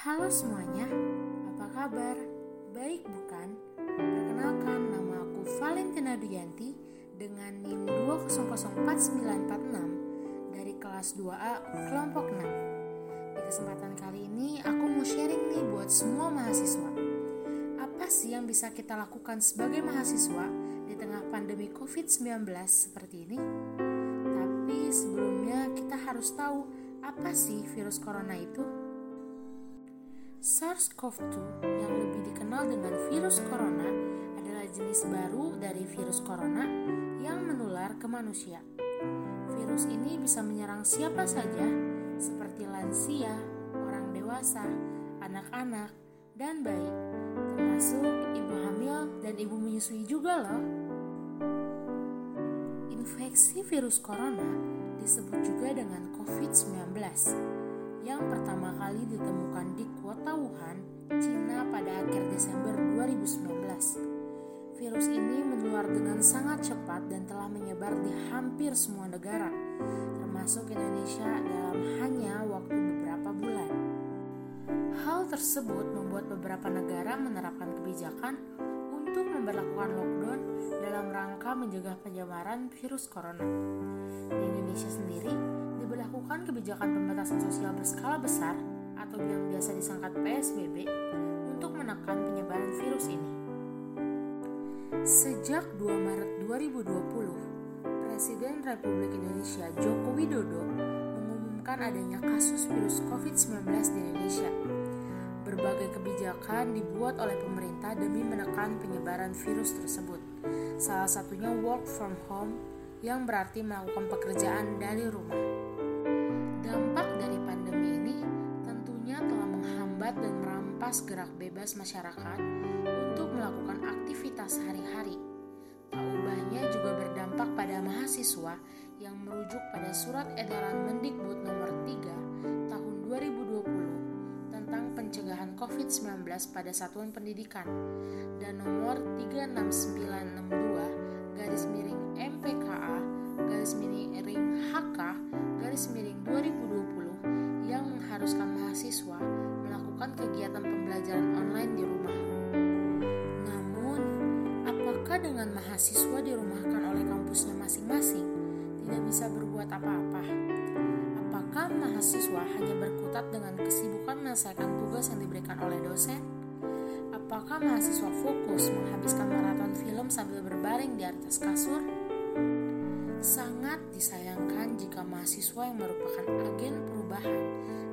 Halo semuanya, apa kabar? Baik bukan? Perkenalkan nama aku Valentina Duyanti dengan NIM 2004946 dari kelas 2A kelompok 6. Di kesempatan kali ini aku mau sharing nih buat semua mahasiswa. Apa sih yang bisa kita lakukan sebagai mahasiswa di tengah pandemi COVID-19 seperti ini? Tapi sebelumnya kita harus tahu apa sih virus corona itu? SARS-CoV-2 yang lebih dikenal dengan virus corona adalah jenis baru dari virus corona yang menular ke manusia. Virus ini bisa menyerang siapa saja, seperti lansia, orang dewasa, anak-anak, dan bayi, termasuk ibu hamil dan ibu menyusui juga loh. Infeksi virus corona disebut juga dengan COVID-19 yang pertama kali ditemukan di kota Wuhan, Cina pada akhir Desember 2019. Virus ini menular dengan sangat cepat dan telah menyebar di hampir semua negara, termasuk Indonesia dalam hanya waktu beberapa bulan. Hal tersebut membuat beberapa negara menerapkan kebijakan untuk memperlakukan lockdown dalam rangka mencegah penyebaran virus corona. Di Indonesia sendiri, diberlakukan kebijakan pembatasan sosial berskala besar atau yang biasa disangkat PSBB untuk menekan penyebaran virus ini. Sejak 2 Maret 2020, Presiden Republik Indonesia Joko Widodo mengumumkan adanya kasus virus COVID-19 di Indonesia. Berbagai kebijakan dibuat oleh pemerintah demi menekan penyebaran virus tersebut. Salah satunya work from home yang berarti melakukan pekerjaan dari rumah. Menghambat dan merampas gerak bebas masyarakat untuk melakukan aktivitas hari-hari. Tak ubahnya juga berdampak pada mahasiswa yang merujuk pada surat edaran Mendikbud nomor 3 tahun 2020 tentang pencegahan COVID-19 pada satuan pendidikan dan nomor 36962 garis miring MPKA garis miring HK garis miring 2020 yang mengharuskan mahasiswa melakukan kegiatan pembelajaran online di rumah. Namun, apakah dengan mahasiswa dirumahkan oleh kampusnya masing-masing tidak bisa berbuat apa-apa? Apakah mahasiswa hanya berkutat dengan kesibukan menyelesaikan tugas yang diberikan oleh dosen? Apakah mahasiswa fokus menghabiskan maraton film sambil berbaring di atas kasur? Sangat disayangkan jika mahasiswa yang merupakan agen perubahan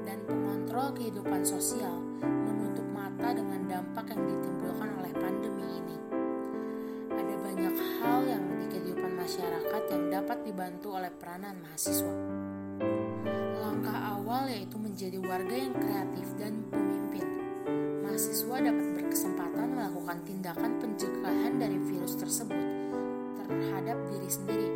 dan pengontrol kehidupan sosial menutup mata dengan dampak yang ditimbulkan oleh pandemi ini. Ada banyak hal yang di kehidupan masyarakat yang dapat dibantu oleh peranan mahasiswa. Langkah awal yaitu menjadi warga yang kreatif dan pemimpin. Mahasiswa dapat berkesempatan melakukan tindakan pencegahan dari virus tersebut terhadap diri sendiri,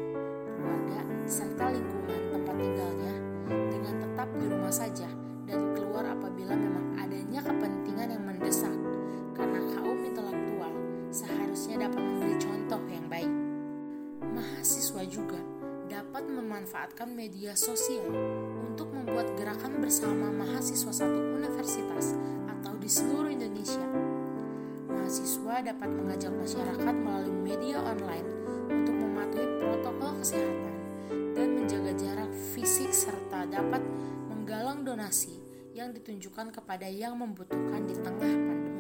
seharusnya dapat memberi contoh yang baik. Mahasiswa juga dapat memanfaatkan media sosial untuk membuat gerakan bersama mahasiswa satu universitas atau di seluruh Indonesia. Mahasiswa dapat mengajak masyarakat melalui media online untuk mematuhi protokol kesehatan dan menjaga jarak fisik serta dapat menggalang donasi yang ditunjukkan kepada yang membutuhkan di tengah pandemi.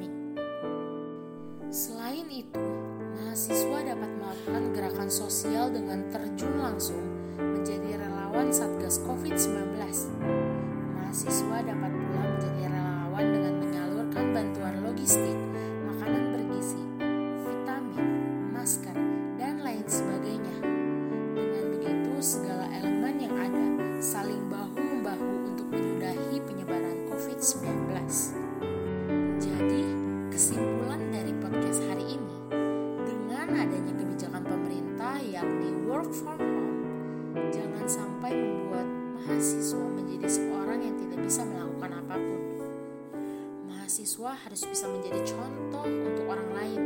Selain itu, mahasiswa dapat melakukan gerakan sosial dengan terjun langsung menjadi relawan Satgas COVID-19. Mahasiswa dapat pula menjadi relawan dengan menyalurkan bantuan logistik, apa pun. Mahasiswa harus bisa menjadi contoh untuk orang lain,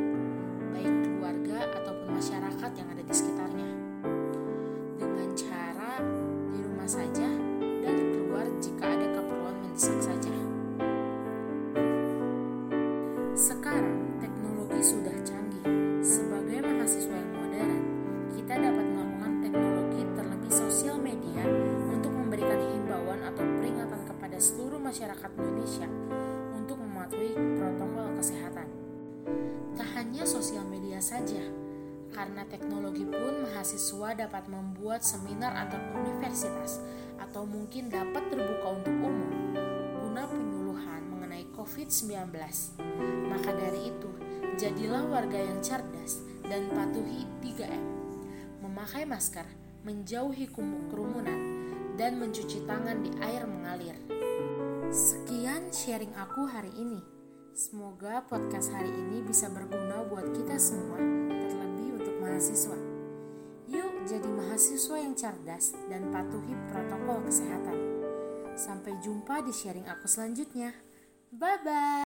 baik keluarga ataupun masyarakat yang ada di sekitarnya. Saja, karena teknologi pun mahasiswa dapat membuat seminar antar universitas atau mungkin dapat terbuka untuk umum guna penyuluhan mengenai COVID-19. Maka dari itu, jadilah warga yang cerdas dan patuhi 3M. Memakai masker, menjauhi kerumunan, dan mencuci tangan di air mengalir. Sekian sharing aku hari ini. Semoga podcast hari ini bisa berguna buat kita semua, terlebih untuk mahasiswa. Yuk jadi mahasiswa yang cerdas dan patuhi protokol kesehatan. Sampai jumpa di sharing aku selanjutnya. Bye bye.